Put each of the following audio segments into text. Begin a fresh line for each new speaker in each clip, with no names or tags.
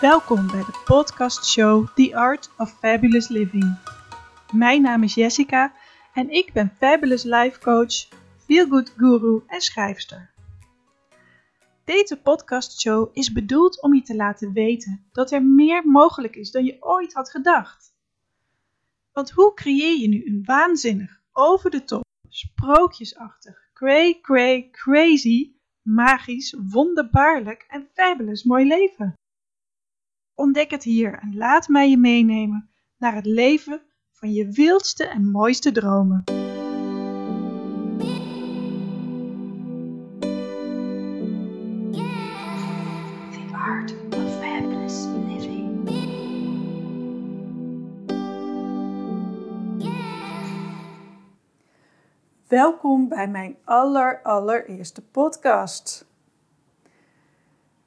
Welkom bij de podcastshow The Art of Fabulous Living. Mijn naam is Jessica en ik ben Fabulous Life Coach, Feelgood Guru en schrijfster. Deze podcastshow is bedoeld om je te laten weten dat er meer mogelijk is dan je ooit had gedacht. Want hoe creëer je nu een waanzinnig, over de top, sprookjesachtig, cray cray crazy, magisch, wonderbaarlijk en fabulous mooi leven? Ontdek het hier en laat mij je meenemen naar het leven van je wildste en mooiste dromen.
The art of fabulous living.
Welkom bij mijn aller allereerste podcast.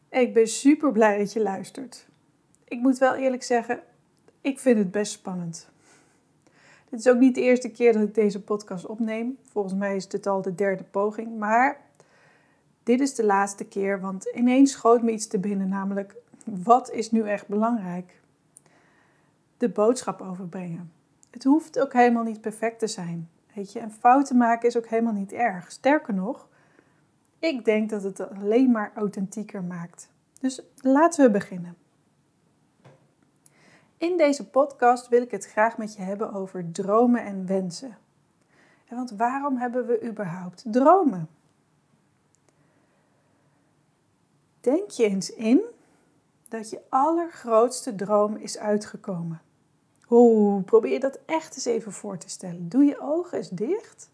Ik ben super blij dat je luistert. Ik moet wel eerlijk zeggen, ik vind het best spannend. Dit is ook niet de eerste keer dat ik deze podcast opneem. Volgens mij is dit al de derde poging. Maar dit is de laatste keer, want ineens schoot me iets te binnen, namelijk wat is nu echt belangrijk? De boodschap overbrengen. Het hoeft ook helemaal niet perfect te zijn. Weet je, en fouten maken is ook helemaal niet erg. Sterker nog, ik denk dat het alleen maar authentieker maakt. Dus laten we beginnen. In deze podcast wil ik het graag met je hebben over dromen en wensen. Want waarom hebben we überhaupt dromen? Denk je eens in dat je allergrootste droom is uitgekomen. Oeh, probeer dat echt eens even voor te stellen. Doe je ogen eens dicht.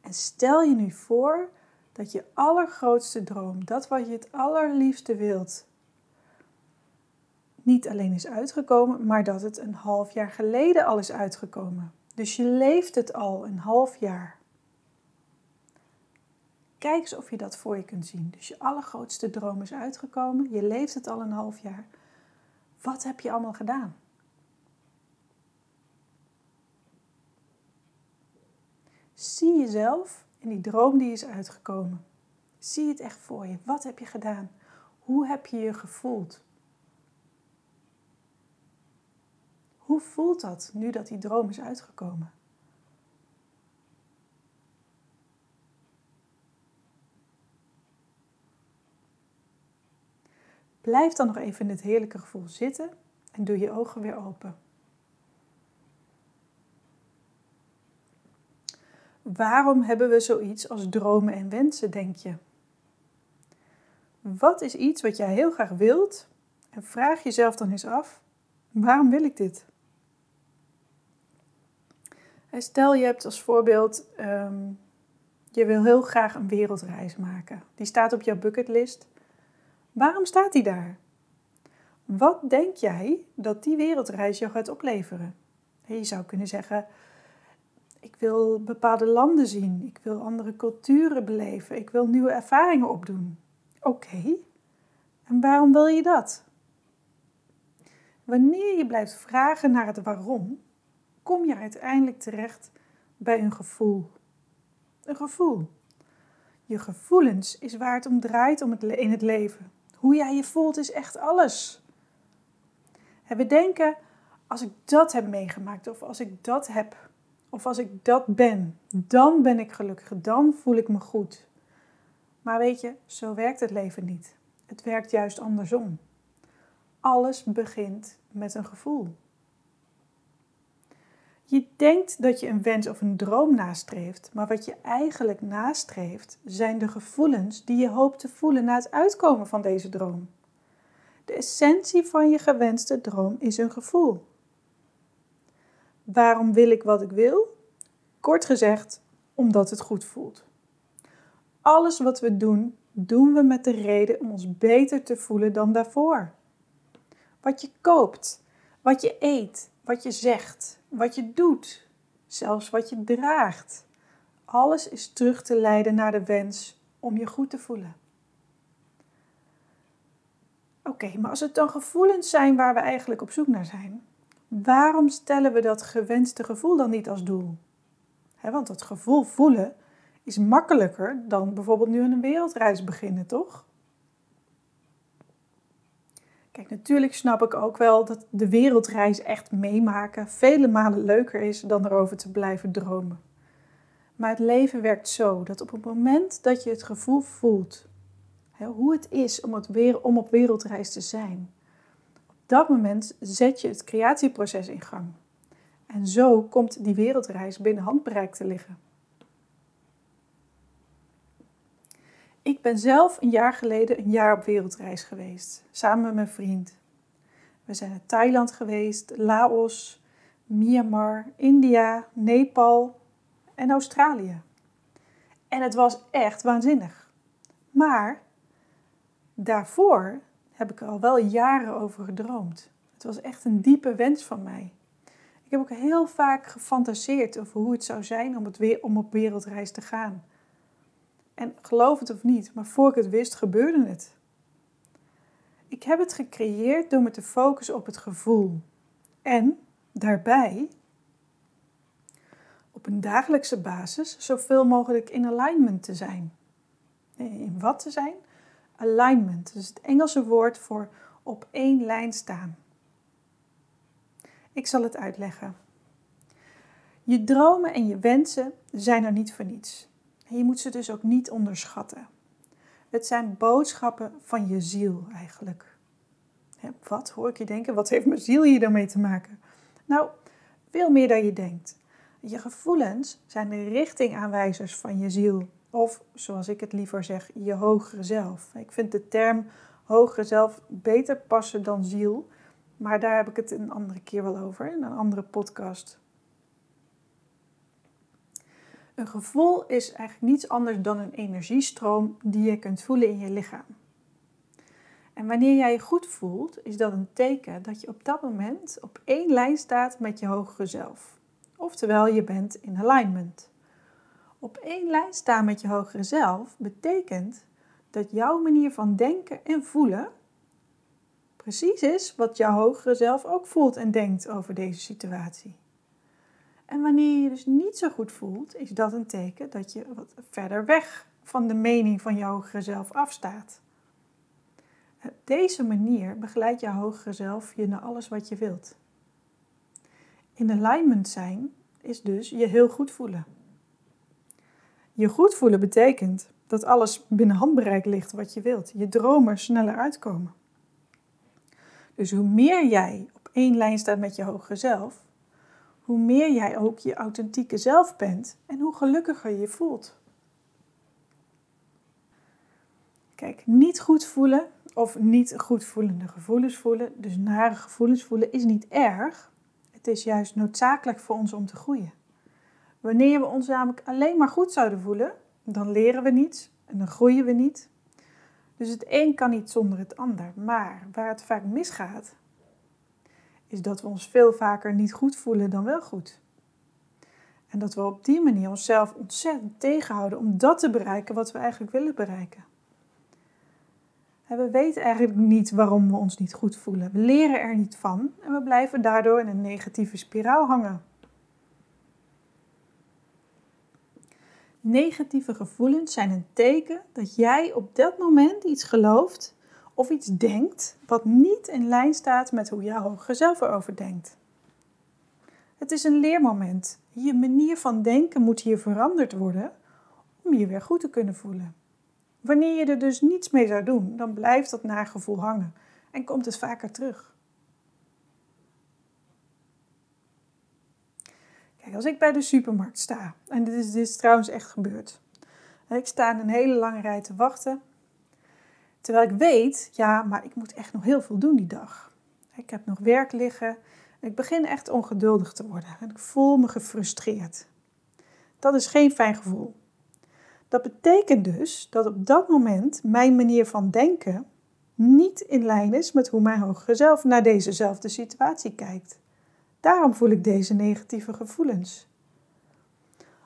En stel je nu voor dat je allergrootste droom, dat wat je het allerliefste wilt, niet alleen is uitgekomen, maar dat het een half jaar geleden al is uitgekomen. Dus je leeft het al een half jaar. Kijk eens of je dat voor je kunt zien. Dus je allergrootste droom is uitgekomen, je leeft het al een half jaar. Wat heb je allemaal gedaan? Zie jezelf in die droom die is uitgekomen. Zie het echt voor je. Wat heb je gedaan? Hoe heb je je gevoeld? Hoe voelt dat nu dat die droom is uitgekomen? Blijf dan nog even in dit heerlijke gevoel zitten en doe je ogen weer open. Waarom hebben we zoiets als dromen en wensen, denk je? Wat is iets wat jij heel graag wilt? En vraag jezelf dan eens af: waarom wil ik dit? Stel je hebt als voorbeeld, ehm, je wil heel graag een wereldreis maken. Die staat op jouw bucketlist. Waarom staat die daar? Wat denk jij dat die wereldreis jou gaat opleveren? Je zou kunnen zeggen, ik wil bepaalde landen zien, ik wil andere culturen beleven, ik wil nieuwe ervaringen opdoen. Oké, en waarom wil je dat? Wanneer je blijft vragen naar het waarom, kom je uiteindelijk terecht bij een gevoel. Een gevoel. Je gevoelens is waar het om draait om in het leven. Hoe jij je voelt is echt alles. En we denken, als ik dat heb meegemaakt, of als ik dat heb, of als ik dat ben, dan ben ik gelukkig, dan voel ik me goed. Maar weet je, zo werkt het leven niet. Het werkt juist andersom. Alles begint met een gevoel. Je denkt dat je een wens of een droom nastreeft, maar wat je eigenlijk nastreeft zijn de gevoelens die je hoopt te voelen na het uitkomen van deze droom. De essentie van je gewenste droom is een gevoel. Waarom wil ik wat ik wil? Kort gezegd, omdat het goed voelt. Alles wat we doen, doen we met de reden om ons beter te voelen dan daarvoor. Wat je koopt, wat je eet, wat je zegt, wat je doet, zelfs wat je draagt. Alles is terug te leiden naar de wens om je goed te voelen. Oké, maar als het dan gevoelens zijn waar we eigenlijk op zoek naar zijn, waarom stellen we dat gewenste gevoel dan niet als doel? want dat gevoel voelen is makkelijker dan bijvoorbeeld nu een wereldreis beginnen, toch? Kijk, natuurlijk snap ik ook wel dat de wereldreis echt meemaken vele malen leuker is dan erover te blijven dromen. Maar het leven werkt zo dat op het moment dat je het gevoel voelt hè, hoe het is om, het weer, om op wereldreis te zijn, op dat moment zet je het creatieproces in gang. En zo komt die wereldreis binnen handbereik te liggen. Ik ben zelf een jaar geleden een jaar op wereldreis geweest, samen met mijn vriend. We zijn naar Thailand geweest, Laos, Myanmar, India, Nepal en Australië. En het was echt waanzinnig. Maar daarvoor heb ik er al wel jaren over gedroomd. Het was echt een diepe wens van mij. Ik heb ook heel vaak gefantaseerd over hoe het zou zijn om, het weer, om op wereldreis te gaan. En geloof het of niet, maar voor ik het wist, gebeurde het. Ik heb het gecreëerd door me te focussen op het gevoel. En daarbij op een dagelijkse basis zoveel mogelijk in alignment te zijn. In wat te zijn? Alignment, dus het Engelse woord voor op één lijn staan. Ik zal het uitleggen. Je dromen en je wensen zijn er niet voor niets. Je moet ze dus ook niet onderschatten. Het zijn boodschappen van je ziel eigenlijk. Wat hoor ik je denken? Wat heeft mijn ziel hier dan mee te maken? Nou, veel meer dan je denkt. Je gevoelens zijn de richtingaanwijzers van je ziel. Of zoals ik het liever zeg, je hogere zelf. Ik vind de term hogere zelf beter passen dan ziel. Maar daar heb ik het een andere keer wel over, in een andere podcast. Een gevoel is eigenlijk niets anders dan een energiestroom die je kunt voelen in je lichaam. En wanneer jij je goed voelt, is dat een teken dat je op dat moment op één lijn staat met je hogere zelf. Oftewel, je bent in alignment. Op één lijn staan met je hogere zelf betekent dat jouw manier van denken en voelen precies is wat jouw hogere zelf ook voelt en denkt over deze situatie. En wanneer je je dus niet zo goed voelt, is dat een teken dat je wat verder weg van de mening van je hogere zelf afstaat. Op deze manier begeleidt jouw hogere zelf je naar alles wat je wilt. In alignment zijn is dus je heel goed voelen. Je goed voelen betekent dat alles binnen handbereik ligt wat je wilt. Je dromen sneller uitkomen. Dus hoe meer jij op één lijn staat met je hogere zelf, hoe meer jij ook je authentieke zelf bent en hoe gelukkiger je voelt. Kijk, niet goed voelen of niet goed voelende gevoelens voelen, dus nare gevoelens voelen, is niet erg. Het is juist noodzakelijk voor ons om te groeien. Wanneer we ons namelijk alleen maar goed zouden voelen, dan leren we niets en dan groeien we niet. Dus het een kan niet zonder het ander. Maar waar het vaak misgaat, is dat we ons veel vaker niet goed voelen dan wel goed. En dat we op die manier onszelf ontzettend tegenhouden om dat te bereiken wat we eigenlijk willen bereiken. En we weten eigenlijk niet waarom we ons niet goed voelen. We leren er niet van en we blijven daardoor in een negatieve spiraal hangen. Negatieve gevoelens zijn een teken dat jij op dat moment iets gelooft of iets denkt wat niet in lijn staat met hoe jouw hogere zelf erover denkt. Het is een leermoment. Je manier van denken moet hier veranderd worden om je weer goed te kunnen voelen. Wanneer je er dus niets mee zou doen, dan blijft dat nagevoel hangen en komt het vaker terug. Kijk, als ik bij de supermarkt sta, en dit is, dit trouwens echt gebeurd. Ik sta een hele lange rij te wachten Terwijl ik weet, ja, maar ik moet echt nog heel veel doen die dag. Ik heb nog werk liggen. Ik begin echt ongeduldig te worden en ik voel me gefrustreerd. Dat is geen fijn gevoel. Dat betekent dus dat op dat moment mijn manier van denken niet in lijn is met hoe mijn hogere zelf naar dezezelfde situatie kijkt. Daarom voel ik deze negatieve gevoelens.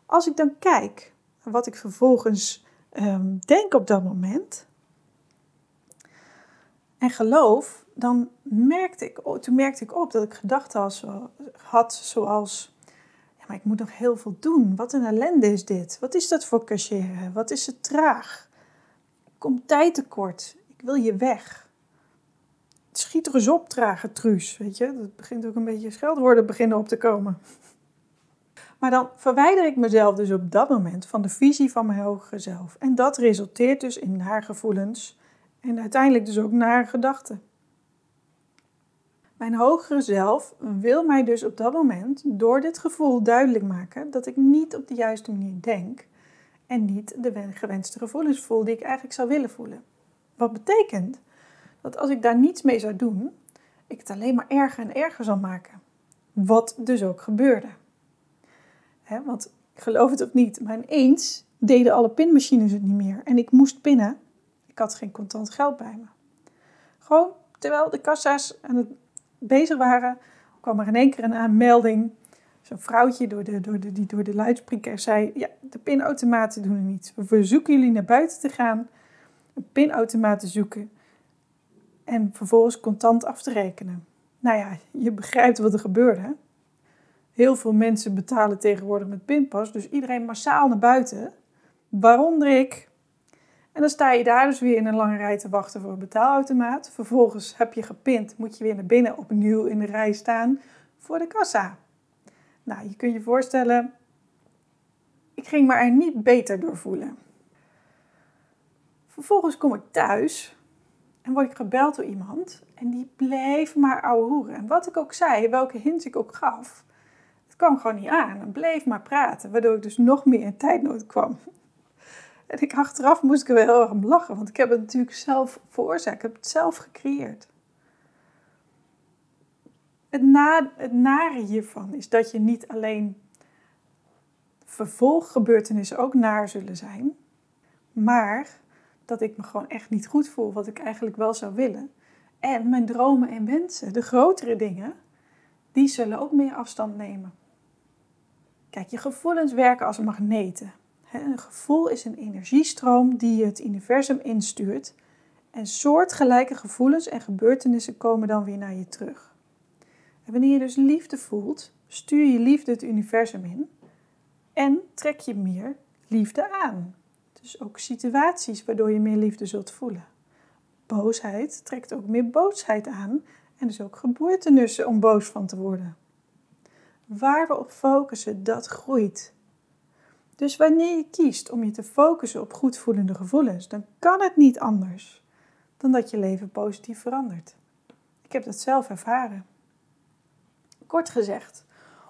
Als ik dan kijk wat ik vervolgens um, denk op dat moment, en geloof, dan merkte ik, toen merkte ik op dat ik gedachten had zoals, ja, maar ik moet nog heel veel doen. Wat een ellende is dit. Wat is dat voor cashieren? Wat is het traag? Ik kom tijd tekort. Ik wil je weg. schiet er eens op, trage truus. Weet je, dat begint ook een beetje scheldwoorden beginnen op te komen. Maar dan verwijder ik mezelf dus op dat moment van de visie van mijn hogere zelf. En dat resulteert dus in naar gevoelens en uiteindelijk dus ook naar gedachten. Mijn hogere zelf wil mij dus op dat moment door dit gevoel duidelijk maken dat ik niet op de juiste manier denk en niet de gewenste gevoelens voel die ik eigenlijk zou willen voelen. Wat betekent dat als ik daar niets mee zou doen, ik het alleen maar erger en erger zal maken. Wat dus ook gebeurde. want geloof het of niet, maar ineens deden alle pinmachines het niet meer en ik moest pinnen. Ik had geen contant geld bij me. Gewoon terwijl de kassa's aan het bezig waren, kwam er in één keer een aanmelding. Zo'n vrouwtje door de, door de, die door de luidspreker zei: Ja, de pinautomaten doen er niets. We verzoeken jullie naar buiten te gaan, een pinautomaat te zoeken en vervolgens contant af te rekenen. Nou ja, je begrijpt wat er gebeurde. Heel veel mensen betalen tegenwoordig met pinpas, dus iedereen massaal naar buiten, waaronder ik. En dan sta je daar dus weer in een lange rij te wachten voor een betaalautomaat. Vervolgens heb je gepind, moet je weer naar binnen opnieuw in de rij staan voor de kassa. Nou, je kunt je voorstellen, ik ging me er niet beter door voelen. Vervolgens kom ik thuis en word ik gebeld door iemand en die bleef maar ouwe En wat ik ook zei, welke hints ik ook gaf, het kwam gewoon niet aan en bleef maar praten, waardoor ik dus nog meer in tijdnood kwam. En ik achteraf moest ik er wel heel erg om lachen, want ik heb het natuurlijk zelf veroorzaakt. Ik heb het zelf gecreëerd. Het, het nare hiervan is dat je niet alleen vervolggebeurtenissen ook naar zullen zijn, maar dat ik me gewoon echt niet goed voel, wat ik eigenlijk wel zou willen. En mijn dromen en wensen, de grotere dingen, die zullen ook meer afstand nemen. Kijk, je gevoelens werken als magneten. Een gevoel is een energiestroom die je het universum instuurt en soortgelijke gevoelens en gebeurtenissen komen dan weer naar je terug. Wanneer je dus liefde voelt, stuur je liefde het universum in en trek je meer liefde aan. Dus ook situaties waardoor je meer liefde zult voelen. Boosheid trekt ook meer boosheid aan en dus ook gebeurtenissen om boos van te worden. Waar we op focussen, dat groeit. Dus wanneer je kiest om je te focussen op goed voelende gevoelens, dan kan het niet anders dan dat je leven positief verandert. Ik heb dat zelf ervaren. Kort gezegd,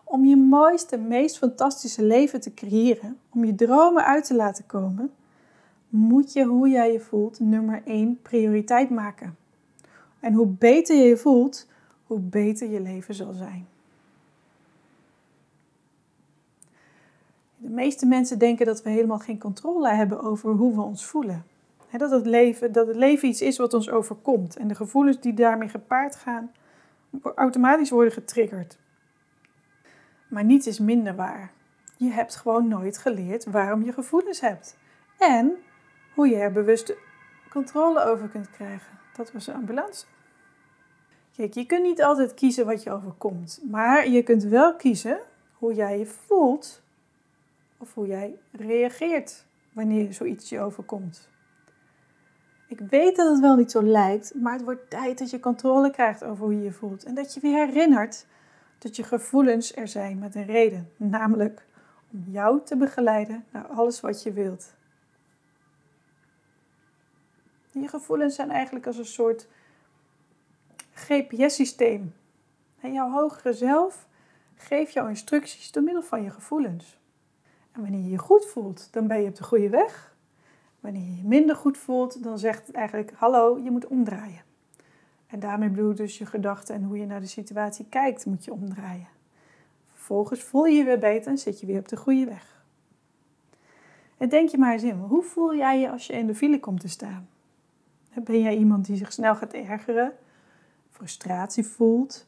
om je mooiste, meest fantastische leven te creëren, om je dromen uit te laten komen, moet je hoe jij je voelt nummer 1 prioriteit maken. En hoe beter je je voelt, hoe beter je leven zal zijn. De meeste mensen denken dat we helemaal geen controle hebben over hoe we ons voelen. dat, het leven, dat het leven iets is wat ons overkomt en de gevoelens die daarmee gepaard gaan, automatisch worden getriggerd. Maar niets is minder waar. Je hebt gewoon nooit geleerd waarom je gevoelens hebt. En hoe je er bewuste controle over kunt krijgen. Dat was de ambulance. Kijk, je kunt niet altijd kiezen wat je overkomt. Maar je kunt wel kiezen hoe jij je voelt of hoe jij reageert wanneer zoiets je overkomt. Ik weet dat het wel niet zo lijkt, maar het wordt tijd dat je controle krijgt over hoe je je voelt. En dat je weer herinnert dat je gevoelens er zijn met een reden, namelijk om jou te begeleiden naar alles wat je wilt. je gevoelens zijn eigenlijk als een soort GPS-systeem. En jouw hogere zelf geeft jou instructies door middel van je gevoelens. Wanneer je je goed voelt, dan ben je op de goede weg. Wanneer je je minder goed voelt, dan zegt het eigenlijk: hallo, je moet omdraaien. En daarmee bedoel dus je gedachten en hoe je naar de situatie kijkt, moet je omdraaien. Vervolgens voel je je weer beter en zit je weer op de goede weg. En denk je maar eens in, hoe voel jij je als je in de file komt te staan? Ben jij iemand die zich snel gaat ergeren, frustratie voelt,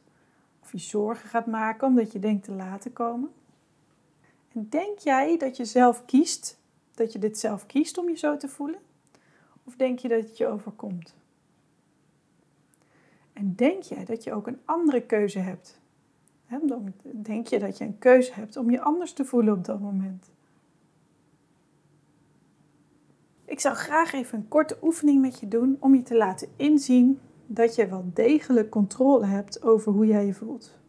of je zorgen gaat maken omdat je denkt te laat te komen? En denk jij dat je zelf kiest, dat je dit zelf kiest om je zo te voelen? Of denk je dat het je overkomt? En denk jij dat je ook een andere keuze hebt? Denk je dat je een keuze hebt om je anders te voelen op dat moment? Ik zou graag even een korte oefening met je doen om je te laten inzien dat je wel degelijk controle hebt over hoe jij je voelt.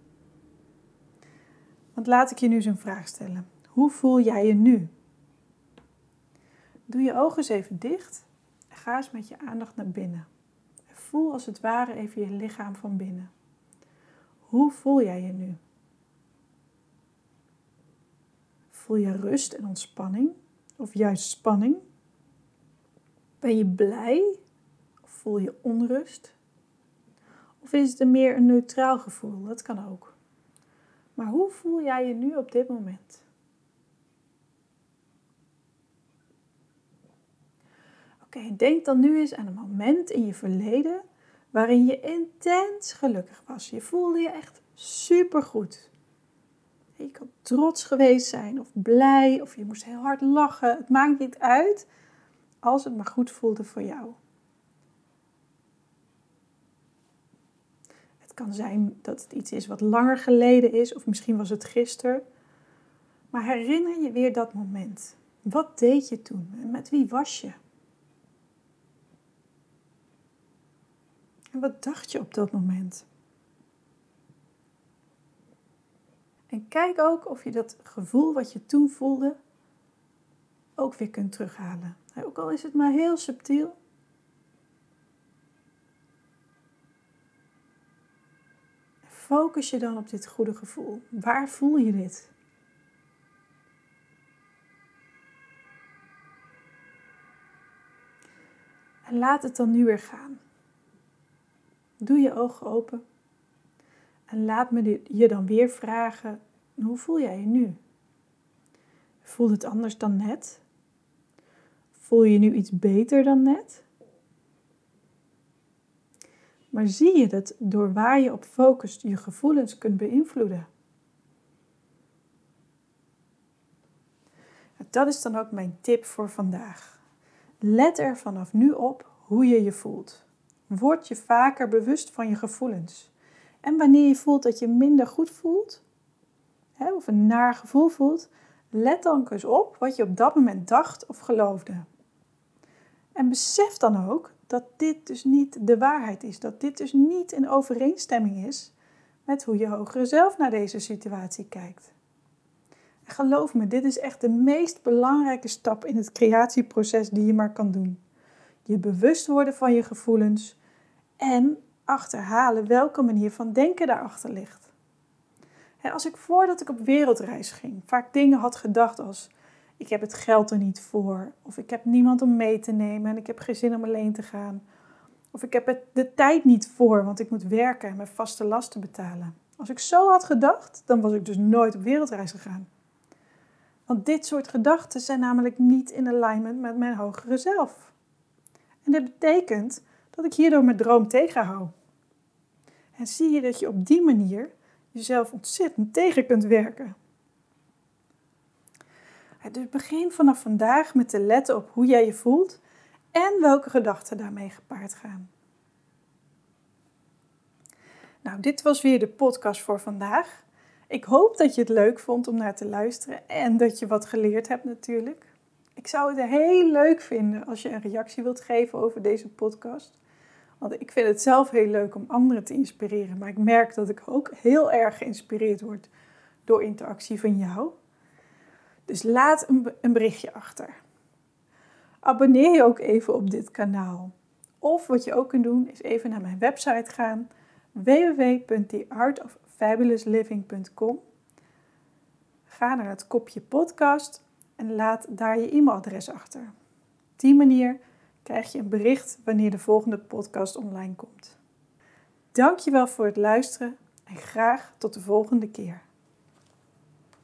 Want laat ik je nu eens een vraag stellen. Hoe voel jij je nu? Doe je ogen eens even dicht en ga eens met je aandacht naar binnen. Voel als het ware even je lichaam van binnen. Hoe voel jij je nu? Voel je rust en ontspanning of juist spanning? Ben je blij of voel je onrust? Of is het een meer een neutraal gevoel? Dat kan ook. Maar hoe voel jij je nu op dit moment? Oké, denk dan nu eens aan een moment in je verleden waarin je intens gelukkig was. Je voelde je echt supergoed. Je kan trots geweest zijn of blij of je moest heel hard lachen. Het maakt niet uit als het maar goed voelde voor jou. Het kan zijn dat het iets is wat langer geleden is of misschien was het gisteren. Maar herinner je weer dat moment. Wat deed je toen en met wie was je? En wat dacht je op dat moment? En kijk ook of je dat gevoel wat je toen voelde ook weer kunt terughalen. Ook al is het maar heel subtiel. Focus je dan op dit goede gevoel. Waar voel je dit? En laat het dan nu weer gaan. Doe je ogen open. En laat me je dan weer vragen: hoe voel jij je nu? Voelt het anders dan net? Voel je nu iets beter dan net? Maar zie je dat door waar je op focust je gevoelens kunt beïnvloeden? Dat is dan ook mijn tip voor vandaag. Let er vanaf nu op hoe je je voelt. Word je vaker bewust van je gevoelens. En wanneer je voelt dat je minder goed voelt, of een naar gevoel voelt, let dan eens op wat je op dat moment dacht of geloofde. En besef dan ook dat dit dus niet de waarheid is, dat dit dus niet in overeenstemming is met hoe je hogere zelf naar deze situatie kijkt. En geloof me, dit is echt de meest belangrijke stap in het creatieproces die je maar kan doen. Je bewust worden van je gevoelens en achterhalen welke manier van denken daarachter ligt. Als ik voordat ik op wereldreis ging vaak dingen had gedacht als ik heb het geld er niet voor, of ik heb niemand om mee te nemen en ik heb geen zin om alleen te gaan, of ik heb de tijd niet voor, want ik moet werken en mijn vaste lasten betalen. Als ik zo had gedacht, dan was ik dus nooit op wereldreis gegaan. Want dit soort gedachten zijn namelijk niet in alignment met mijn hogere zelf. En dit betekent dat ik hierdoor mijn droom tegenhoud. En zie je dat je op die manier jezelf ontzettend tegen kunt werken. Dus begin vanaf vandaag met te letten op hoe jij je voelt en welke gedachten daarmee gepaard gaan. Nou, dit was weer de podcast voor vandaag. Ik hoop dat je het leuk vond om naar te luisteren en dat je wat geleerd hebt natuurlijk. Ik zou het heel leuk vinden als je een reactie wilt geven over deze podcast. Want ik vind het zelf heel leuk om anderen te inspireren. Maar ik merk dat ik ook heel erg geïnspireerd word door interactie van jou. Dus laat een berichtje achter. Abonneer je ook even op dit kanaal. Of wat je ook kunt doen, is even naar mijn website gaan: www.theartoffabulousliving.com. Ga naar het kopje podcast en laat daar je e-mailadres achter. Op die manier krijg je een bericht wanneer de volgende podcast online komt. Dankjewel voor het luisteren en graag tot de volgende keer.